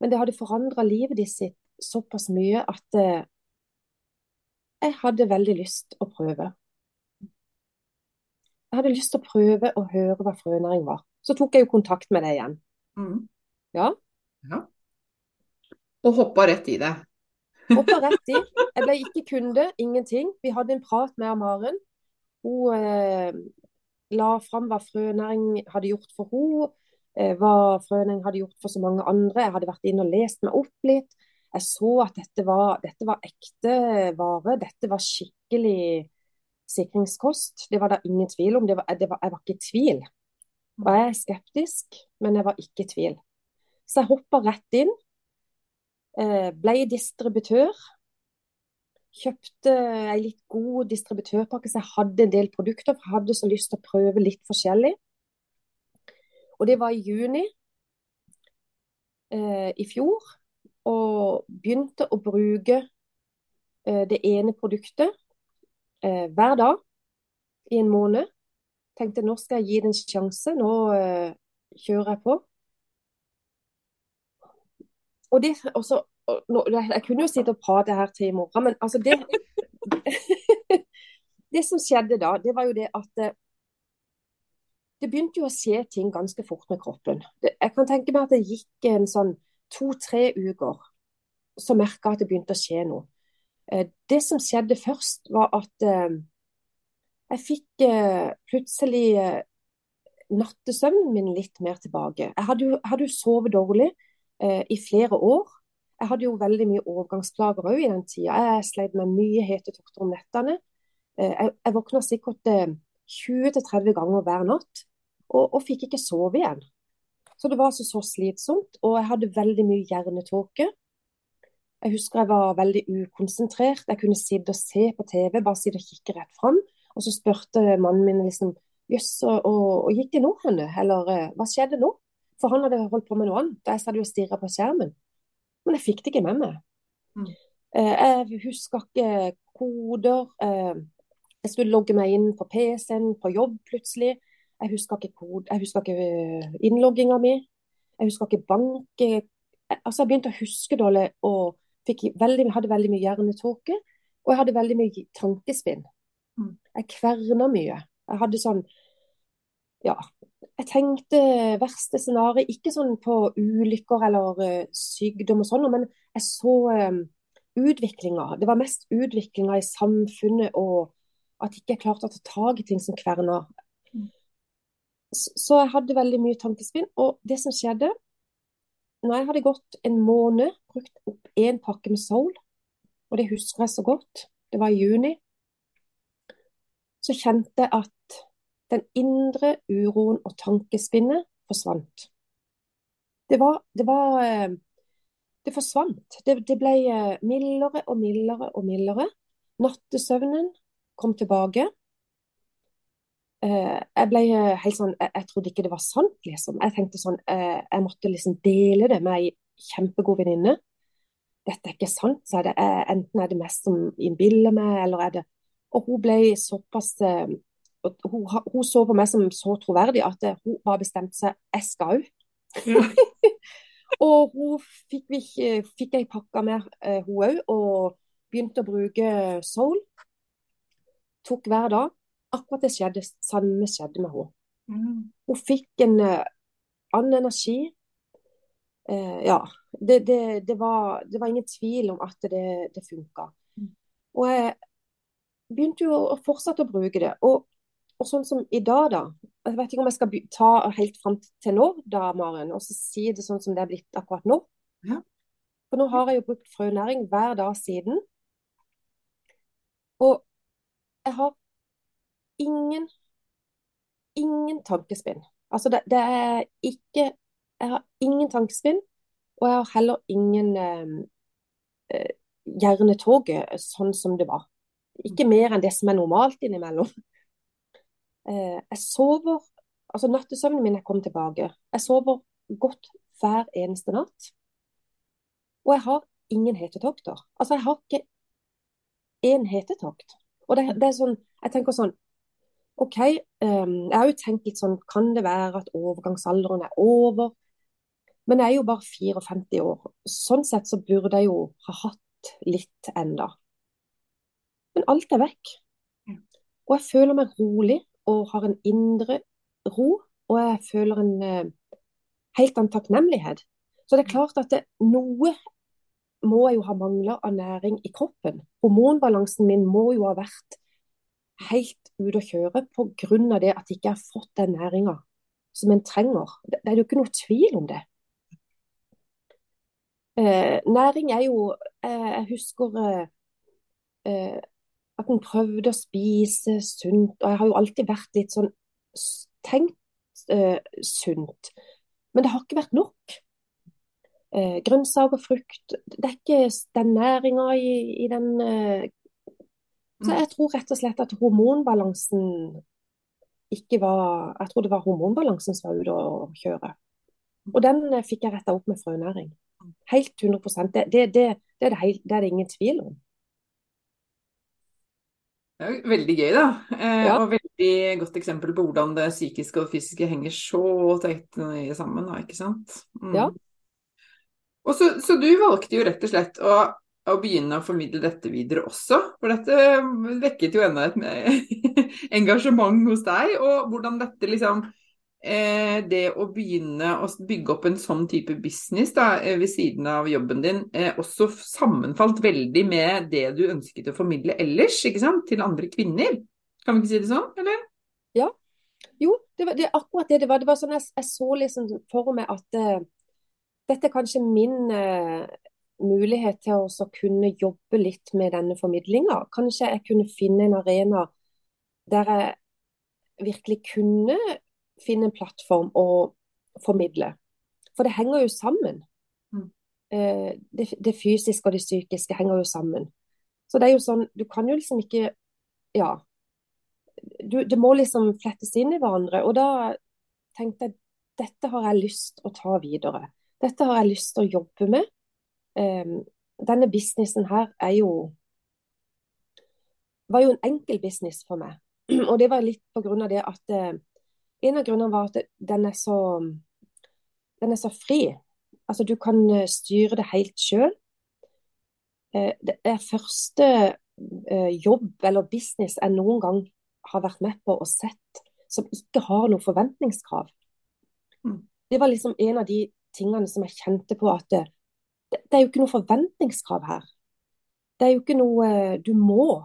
men det hadde forandra livet de sitt såpass mye at eh, jeg hadde veldig lyst å prøve. Jeg hadde lyst til å prøve å høre hva frønæring var. Så tok jeg jo kontakt med deg igjen. Mm. Ja. ja. Og hoppa rett i det. hoppa rett i. Jeg ble ikke kunde, ingenting. Vi hadde en prat med Maren. Hun eh, la fram hva frønæring hadde gjort for henne, hva Frøning hadde gjort for så mange andre. Jeg hadde vært inne og lest meg opp litt. Jeg så at dette var, dette var ekte vare. Dette var skikkelig sikringskost. Det var det ingen tvil om. Det var, det var, jeg var ikke i tvil. Og jeg er skeptisk, men jeg var ikke i tvil. Så jeg hoppa rett inn. Eh, ble distributør. Kjøpte ei litt god distributørpakke, så jeg hadde en del produkter. For jeg hadde så lyst til å prøve litt forskjellig. Og det var i juni eh, i fjor. Og begynte å bruke eh, det ene produktet eh, hver dag i en måned. Tenkte nå skal jeg gi det en sjanse. Nå eh, kjører jeg på. Og det, også, nå, jeg kunne jo sitte og prate her til i morgen, men altså det Det som skjedde da, det var jo det at eh, det begynte jo å skje ting ganske fort med kroppen. Jeg kan tenke meg at det gikk en sånn to-tre uker så merka jeg at det begynte å skje noe. Eh, det som skjedde først, var at eh, jeg fikk eh, plutselig nattesøvnen min litt mer tilbake. Jeg hadde jo, hadde jo sovet dårlig i flere år. Jeg hadde jo veldig mye overgangsplager òg i den tida. Jeg sleit med mye hetetokter om nettene. Jeg, våkna sikkert eh, 20-30 ganger hver natt, og, og, fikk ikke sove igjen. Så det var altså så slitsomt. Og jeg hadde veldig mye hjernetåke. Jeg husker jeg var veldig ukonsentrert. Jeg kunne sitte og se på TV, bare sitte og kikke rett fram. Og så spurte mannen min liksom Jøss, og, og, gikk det nå, henne? Eller eh, hva skjedde nå? For han hadde holdt på med noe annet. Jeg satt jo og stirra på skjermen. Men jeg fikk det ikke med meg. Mm. Eh, jeg husker ikke koder. Eh, jeg skulle logge meg inn på PC-en på jobb plutselig. Jeg husker ikke, kode, jeg husker ikke innlogginga mi. Jeg husker ikke bank... Altså, jeg begynte å huske dårlig og veldig, hadde veldig mye hjernetåke, og jeg hadde veldig mye tankespinn. Mm. Jeg kverna mye. Jeg hadde sånn Ja. Jeg tenkte verste scenario, ikke sånn på ulykker eller uh, sykdom og sånn, men jeg så um, utviklinga. Det var mest utviklinga i samfunnet og at jeg ikke klarte å ta tak i ting som kverna. Så, så jeg hadde veldig mye tankespinn. Og det som skjedde, når jeg hadde gått en måned, brukt opp én pakke med Soul, og det husker jeg så godt, det var i juni, så kjente jeg at den indre uroen og tankespinnet forsvant. Det var, det var eh, Det forsvant. Det, det ble eh, mildere og mildere og mildere. Nattesøvnen kom tilbake. Eh, jeg ble eh, helt sånn, jeg, jeg, trodde ikke det var sant, liksom. Jeg tenkte sånn, eh, jeg måtte liksom dele det med ei kjempegod venninne. Dette er ikke sant, sa jeg. Enten er det mest som innbiller meg, eller er det Og hun ble såpass hun, hun, så på meg som så troverdig at hun bare bestemte seg jeg skal òg. Og hun fikk, fikk jeg pakka med, hun òg, og begynte å bruke Soul. Tok hver dag akkurat det skjedde, samme skjedde med henne. Mm. Hun fikk en uh, annen energi. Uh, ja, det, det, det, var, det, var, ingen tvil om at det, det funka. Mm. Og jeg begynte jo å fortsette å bruke det. Og, og, sånn som i dag, da. Jeg vet ikke om jeg skal ta helt fram til nå, da, Maren, og så si det sånn som det er blitt akkurat nå. Ja. For nå har jeg jo brukt frønæring hver dag siden. Og jeg har ingen ingen tankespinn. Altså det, det, er ikke Jeg har ingen tankespinn, og jeg har heller ingen eh, eh, hjernetoget sånn som det var. Ikke mer enn det som er normalt innimellom. Eh, jeg sover Altså nattesøvnen min er kommet tilbake. Jeg sover godt hver eneste natt. Og jeg har ingen hetetokter. Altså, jeg har ikke én hetetokt. Og det, det, er sånn, jeg tenker sånn OK, um, jeg har jo tenkt litt sånn Kan det være at overgangsalderen er over? Men jeg er jo bare 54 år. Sånn sett så burde jeg jo ha hatt litt enda. Men alt er vekk. Og jeg føler meg rolig og har en indre ro. Og jeg føler en uh, helt annen takknemlighet. Så det er klart at det, noe må jeg jo ha mangla av næring i kroppen. Hormonbalansen min må jo ha vært helt ute og kjøre pga. det at jeg ikke har fått den næringa som en trenger. Det er jo ikke noe tvil om det. Eh, næring er jo eh, Jeg husker eh, eh at en prøvde å spise sunt. Og jeg har jo alltid vært litt sånn tenkt eh, sunt. Men det har ikke vært nok eh, grønnsaker, frukt. Det er ikke den næringa i, i, den eh, Så mm. jeg tror rett og slett at hormonbalansen ikke var Jeg tror det var hormonbalansen som var ute å kjøre. Og den eh, fikk jeg retta opp med frønæring. Helt 100 det, det, det, det, er det, det er det ingen tvil om. Det er veldig gøy, da. Eh, ja. Og veldig godt eksempel på hvordan det psykiske og det fysiske henger så tett sammen. Da, ikke sant? Mm. Ja. Og så, så, du valgte jo rett og slett å, å, begynne å formidle dette videre også. For dette vekket jo enda et engasjement hos deg. Og hvordan dette liksom eh, Det å begynne å bygge opp en sånn type business da, eh, ved siden av jobben din, eh, også sammenfalt veldig med det du ønsket å formidle ellers, ikke sant? Til andre kvinner. Kan vi ikke si det sånn, eller? Ja. Jo, det var det, akkurat det det var. Det var sånn jeg, jeg så liksom for meg at eh, dette er kanskje min eh, mulighet til å kunne jobbe litt med denne formidlinga. Kanskje jeg kunne finne en arena der jeg virkelig kunne finne en plattform å formidle. For det henger jo sammen. Mm. Eh, det, det, fysiske og det psykiske henger jo sammen. Så det er jo sånn, du kan jo liksom ikke Ja. Du, det må liksom flettes inn i hverandre. Og da tenkte jeg dette har jeg lyst å ta videre. Dette har jeg lyst til å jobbe med. Um, denne businessen her er jo var jo en enkel business for meg. Og det var litt på grunn av det at uh, En av grunnene var at den er så den er så fri. Altså du kan uh, styre det helt sjøl. Uh, det er første jobb eller business jeg noen gang har vært med på og sett som ikke har noe forventningskrav. Mm. Det var liksom en av de tingene som jeg kjente på at det, det, er jo ikke noe forventningskrav her. Det er jo ikke noe eh, du må.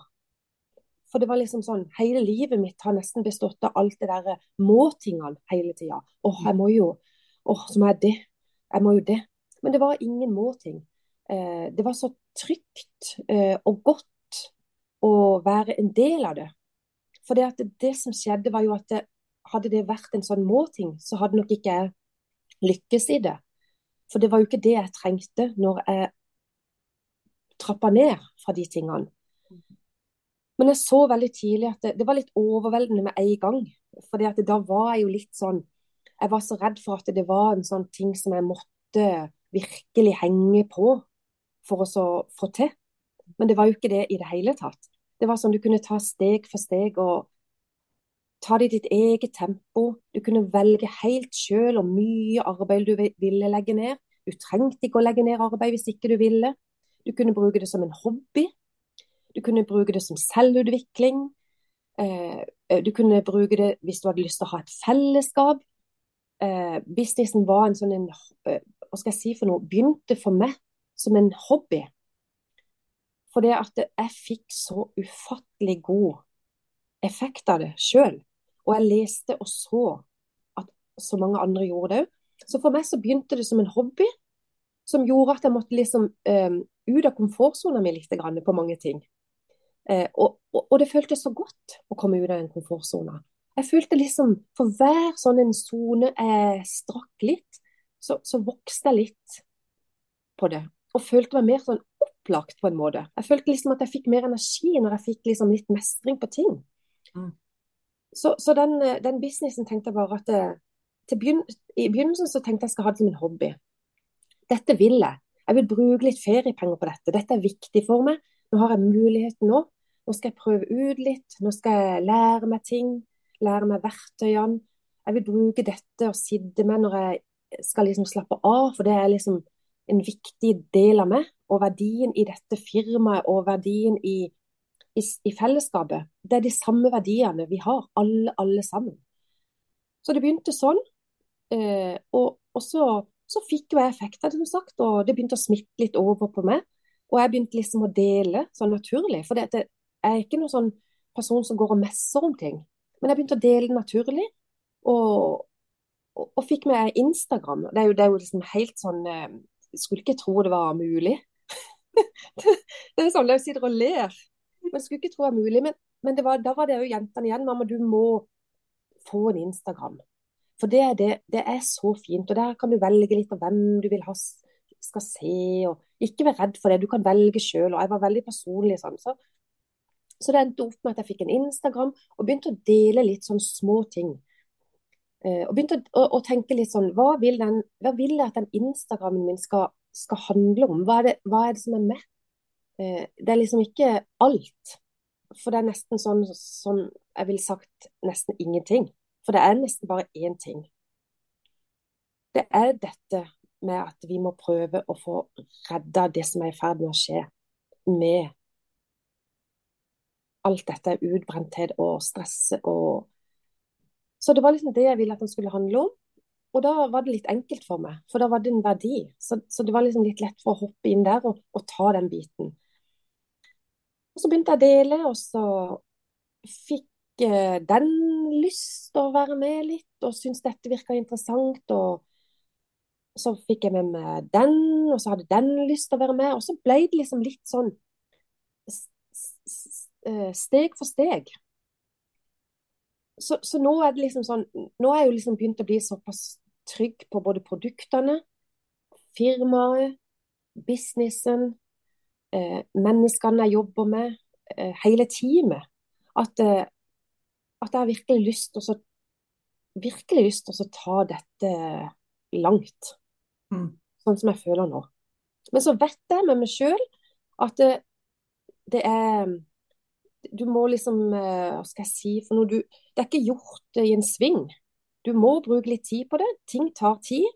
For det var liksom sånn, hele livet mitt har nesten bestått av alt det der må-tingene hele tida. Åh, jeg må jo Åh, så må jeg det. Jeg må jo det. Men det var ingen må-ting. Eh, det var så trygt eh, og godt å være en del av det. For det, det som skjedde, var jo at det, hadde det vært en sånn må-ting, så hadde nok ikke jeg lykkes i det. For det var jo ikke det jeg trengte når jeg trappa ned fra de tingene. Men jeg så veldig tidlig at det, det var litt overveldende med en gang. For da var jeg jo litt sånn Jeg var så redd for at det var en sånn ting som jeg måtte virkelig henge på for å få til. Men det var jo ikke det i det hele tatt. Det var sånn du kunne ta steg for steg og ta det i ditt eget tempo. Du kunne velge helt selv hvor mye arbeid du ville legge ned. Du trengte ikke å legge ned arbeid hvis ikke du ville. Du kunne bruke det som en hobby. Du kunne bruke det som selvutvikling. Eh, eh, du kunne bruke det hvis du hadde lyst til å ha et fellesskap. Eh, businessen var en sånn en, Hva skal jeg si for noe? Begynte for meg som en hobby. For det at jeg fikk så ufattelig god effekt av det sjøl. Og jeg leste og så at så mange andre gjorde det òg. Så for meg så begynte det som en hobby, som gjorde at jeg måtte liksom um, ut av komfortsona mi litt grann på mange ting. Uh, og, og, og, det føltes så godt å komme ut av den komfortsona. Jeg følte liksom For hver sånn en sone jeg strakk litt, så, så, vokste jeg litt på det. Og følte meg mer sånn opplagt på en måte. Jeg følte liksom at jeg fikk mer energi når jeg fikk liksom litt mestring på ting. Mm. Så, så den, eh, den, businessen tenkte jeg bare at det, eh, begyn I begynnelsen så tenkte jeg skal ha det som en hobby. Dette vil jeg. Jeg vil bruke litt feriepenger på dette. Dette er viktig for meg. Nå har jeg muligheten nå. Nå skal jeg prøve ut litt. Nå skal jeg lære meg ting. Lære meg verktøyene. Jeg vil bruke dette og sitte med når jeg skal liksom slappe av, for det er liksom en viktig del av meg. Og verdien i dette firmaet og verdien i, i, i fellesskapet. Det er de samme verdiene vi har, alle, alle sammen. Så det begynte sånn. Eh, og, og så så fikk jo jeg effekter, som sagt, og det begynte å smitte litt over på meg. Og jeg begynte liksom å dele sånn naturlig. For jeg er ikke noen sånn person som går og messer om ting. Men jeg begynte å dele naturlig, og, og, og fikk med Instagram. Det er jo, det er jo liksom helt sånn Jeg eh, skulle ikke tro det var mulig. det er sånn jeg sitter og ler. Jeg skulle ikke tro det var mulig. Men, men var, da var det jo jentene igjen. Mamma, du må få en Instagram. For det, det, det, er så fint. Og der kan du velge litt av hvem du vil ha skal se. og Ikke være redd for det, du kan velge sjøl. Og jeg var veldig personlig sånn. Så, så det endte opp med at jeg fikk en Instagram og begynte å dele litt sånn små ting. Eh, og begynte å, å, tenke litt sånn Hva vil, den, hva vil jeg at den Instagrammen min skal, skal handle om? Hva er, det, hva er, det, som er med? Eh, det er liksom ikke alt. For det er nesten sånn som jeg ville sagt nesten ingenting. For det er nesten bare én ting. Det er dette med at vi må prøve å få redda det som er i ferd med å skje med alt dette utbrenthet og stress og Så det var liksom det jeg ville at den skulle handle om. Og da var det litt enkelt for meg, for da var det en verdi. Så, så det var liksom litt lett for å hoppe inn der og, og ta den biten. Og Så begynte jeg å dele, og så fikk den lyst til å være med litt, og syntes dette virka interessant. og så fikk jeg med meg den, og så hadde den lyst til å være med. Og så ble det liksom litt sånn eh, steg for steg. Så, så, nå er det liksom sånn Nå er jeg jo liksom begynt å bli såpass trygg på både produktene, firmaet, businessen, eh, menneskene jeg jobber med, eh, hele teamet. At eh, at jeg har virkelig lyst til å virkelig lyst til å ta dette langt. Mm. Sånn som jeg føler nå. Men så vet jeg med meg sjøl at det, det, er Du må liksom eh, Hva skal jeg si for noe? Du, det er ikke gjort i en sving. Du må bruke litt tid på det. Ting tar tid.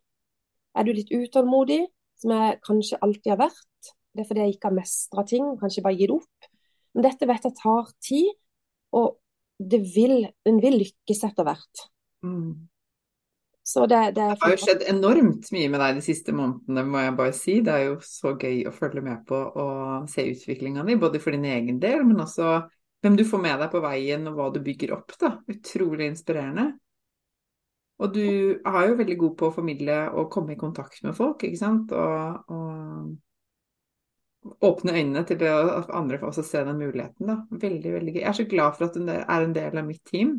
Er du litt utålmodig, som jeg kanskje alltid har vært, det er fordi jeg ikke har mestra ting, kanskje bare gitt opp. Men dette vet jeg tar tid. Og det vil, den vil lykkes etter hvert. Mm. Så det, det, det, har jo skjedd enormt mye med deg de siste månedene, må jeg bare si. Det er jo så gøy å følge med på og se utviklinga di, både for din egen del, men også hvem du får med deg på veien og hva du bygger opp. da. Utrolig inspirerende. Og du er jo veldig god på å formidle og komme i kontakt med folk, ikke sant. Og, og åpne øynene til det, at andre får også se den muligheten. Da. Veldig, veldig gøy. Jeg er så glad for at du er en del av mitt team.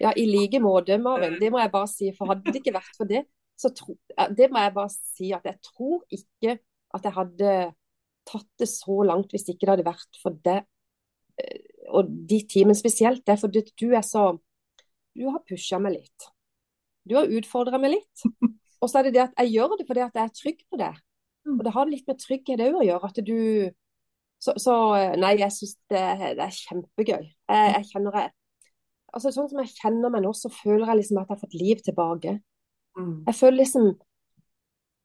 Ja, i like måte, Maren. Det må jeg bare si. For hadde det ikke vært for det, så tro, det må jeg bare si at jeg tror ikke at jeg hadde tatt det så langt hvis ikke det hadde vært for det. Eh, og de teamene spesielt. Det er fordi du er så Du har pusha meg litt. Du har utfordra meg litt. Og så er det det at jeg gjør det fordi at jeg er trygg på det. Og det har litt med trygghet òg å gjøre. At du Så, så nei, jeg syns det, det, er kjempegøy. Jeg, jeg kjenner jeg, altså Sånn som jeg kjenner meg nå, så føler jeg liksom at jeg har fått liv tilbake. Mm. Jeg føler liksom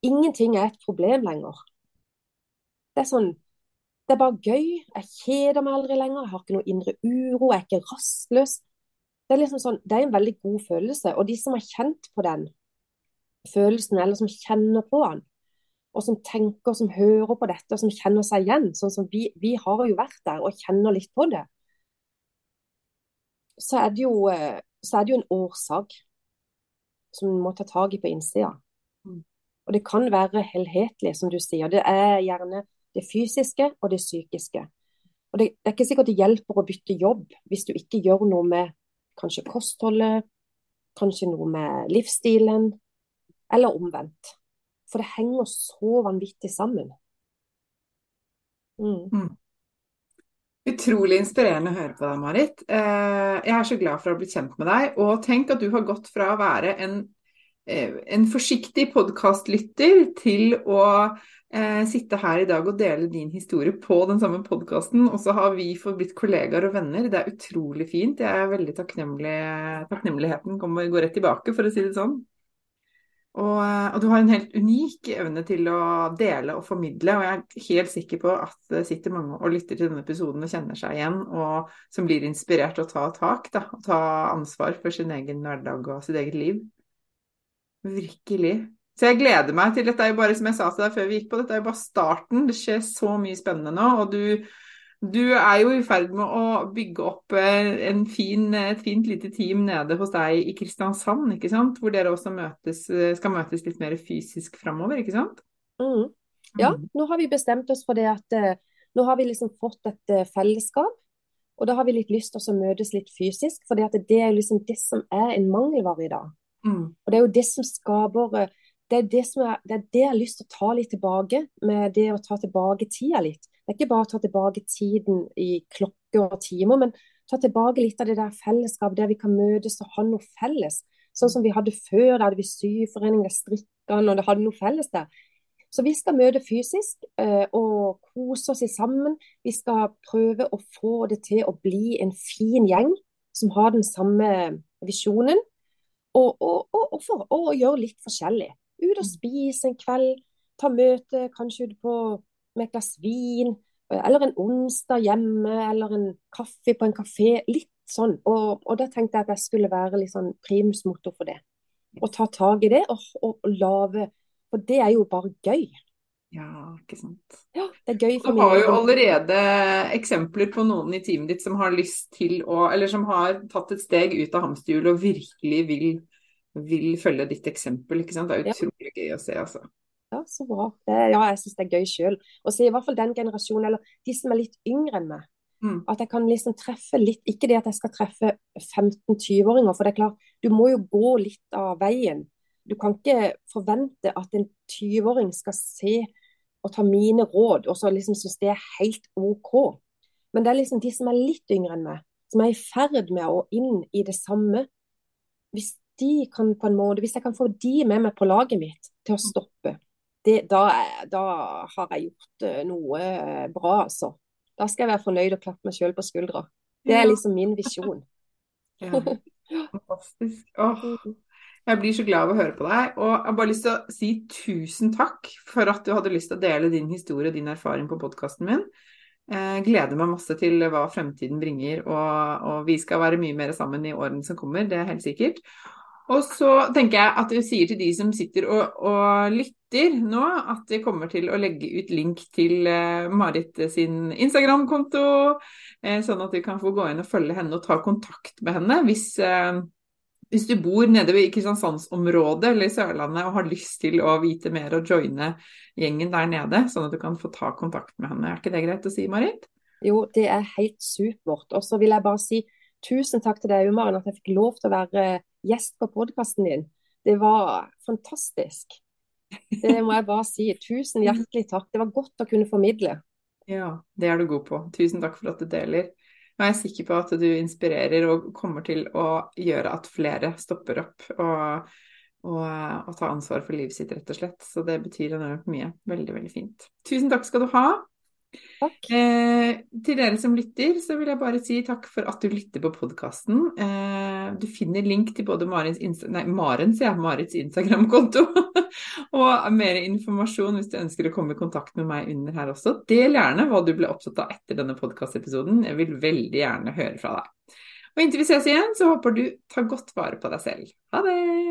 Ingenting er et problem lenger. Det er sånn Det er bare gøy. Jeg kjeder meg aldri lenger. Jeg har ikke noe indre uro. Jeg er ikke rastløs. Det er liksom sånn, det er en veldig god følelse. Og de som har kjent på den følelsen, eller som kjenner på den, og som tenker, som hører på dette, og som kjenner seg igjen. Sånn som vi, vi har jo vært der og kjenner litt på det. Så er det jo, eh, er det jo en årsak som en må ta tak i på innsida. Mm. Og det kan være helhetlig, som du sier. Det er gjerne det fysiske og det psykiske. Og det, det er ikke sikkert det hjelper å bytte jobb hvis du ikke gjør noe med kanskje kostholdet, kanskje noe med livsstilen, eller omvendt. For det henger så vanvittig sammen. Mm. Mm. Utrolig inspirerende å høre på deg, Marit. Eh, jeg er så glad for å ha blitt kjent med deg. Og tenk at du har gått fra å være en en forsiktig podkastlytter til å eh, sitte her i dag og dele din historie på den samme podkasten. Og så har vi fått blitt kollegaer og venner. Det er utrolig fint. Jeg er veldig takknemlig. Takknemligheten kommer, går rett tilbake, for å si det sånn. Og, eh, og, du har en helt unik evne til å dele og formidle, og jeg er helt sikker på at det sitter mange og lytter til denne episoden og kjenner seg igjen, og som blir inspirert til å ta tak da, og ta ansvar for sin egen hverdag og sitt eget liv. Virkelig. Så jeg gleder meg til Dette er jo bare som jeg sa til deg før vi gikk på, dette er jo bare starten. Det skjer så mye spennende nå. Og du, du er jo i ferd med å bygge opp en fin, et fint lite team nede hos deg i Kristiansand, ikke sant? Hvor dere også møtes, eh, skal møtes litt mer fysisk framover, ikke sant? Mm. Ja, mm. nå har vi bestemt oss for det at nå har vi liksom fått et fellesskap. Og da har vi litt lyst til å møtes litt fysisk, for det er liksom det som er en mangelvare i dag. Mm. Og det er jo det som skaper det er det, er, det er det jeg har lyst til å ta litt tilbake, med det å ta tilbake tida litt. Det er ikke bare å ta tilbake tiden i klokker og timer, men ta tilbake litt av det der fellesskapet der vi kan møtes og ha noe felles. Sånn som vi hadde før, da hadde vi syforening, strikkene, og det hadde noe felles der. Så vi skal møte fysisk eh, og kose oss sammen. Vi skal prøve å få det til å bli en fin gjeng som har den samme visjonen. Og, og, og, og, og gjøre litt forskjellig. Ut og spise en kveld, ta møte kanskje ute på med et glass vin. Eller en onsdag hjemme, eller en kaffe på en kafé. Litt sånn. Og, og da tenkte jeg at jeg skulle være litt sånn primusmotor for det. Og ta tak i det og, og, og lage For det er jo bare gøy. Ja, ikke sant. Ja, det er gøy for meg. Du har jo allerede eksempler på noen i teamet ditt som har lyst til å Eller som har tatt et steg ut av hamsterhjulet og virkelig vil vil følge ditt eksempel. ikke sant? Det er utrolig gøy å se, altså. Ja, så bra. ja, jeg syns det er gøy sjøl. Å så i hvert fall den generasjonen, eller de som er litt yngre enn meg. Mm. At jeg kan liksom treffe litt Ikke det at jeg skal treffe 15-20-åringer, for det er klart, du må jo gå litt av veien. Du kan ikke forvente at en 20-åring skal se og ta mine råd, og så liksom synes det er helt OK. Men det er liksom de som er litt yngre enn meg, som er i ferd med å inn i det samme. Hvis de kan på en måte, Hvis jeg kan få de med meg på laget mitt til å stoppe, det, da, da, har jeg gjort eh, noe eh, bra, altså. Da skal jeg være fornøyd og klappe meg sjøl på skuldra. Det er liksom min visjon. Ja. Fantastisk. Åh, jeg blir så glad av å høre på deg. Og jeg har bare lyst til å si tusen takk for at du hadde lyst til å dele din historie og din erfaring på podkasten min. Jeg gleder meg masse til hva fremtiden bringer, og, og, vi skal være mye mer sammen i årene som kommer, det er helt sikkert. Og så tenker jeg at du sier til de som sitter og, og lytter nå, at vi kommer til å legge ut link til uh, Marit sin Instagram-konto, uh, sånn at du kan få gå inn og følge henne og ta kontakt med henne hvis, uh, hvis du bor nede i Kristiansandsområdet eller i Sørlandet og har lyst til å vite mer og joine gjengen der nede, sånn at du kan få ta kontakt med henne. Er ikke det greit å si, Marit? Jo, det er helt supert. Og så vil jeg bare si tusen takk til deg, Maren, at jeg fikk lov til å være gjest på podkasten din. Det var fantastisk. Det må jeg bare si. Tusen hjertelig takk. Det var godt å kunne formidle. Ja, det er du god på. Tusen takk for at du deler. Jeg er sikker på at du inspirerer og kommer til å gjøre at flere stopper opp og, og, og tar ansvar for livet sitt, rett og slett. Så det betyr enormt mye. Veldig, veldig fint. Tusen takk skal du ha. Eh, til dere som lytter, så vil jeg bare si takk for at du lytter på podkasten. Eh, du finner link til både Marins, nei, Marens, Instagram-konto og mer informasjon hvis du ønsker å komme i kontakt med meg under her også. Del gjerne hva du ble opptatt av etter denne podkastepisoden. Jeg vil veldig gjerne høre fra deg. Og inntil vi ses igjen, så håper du tar godt vare på deg selv. Ha det!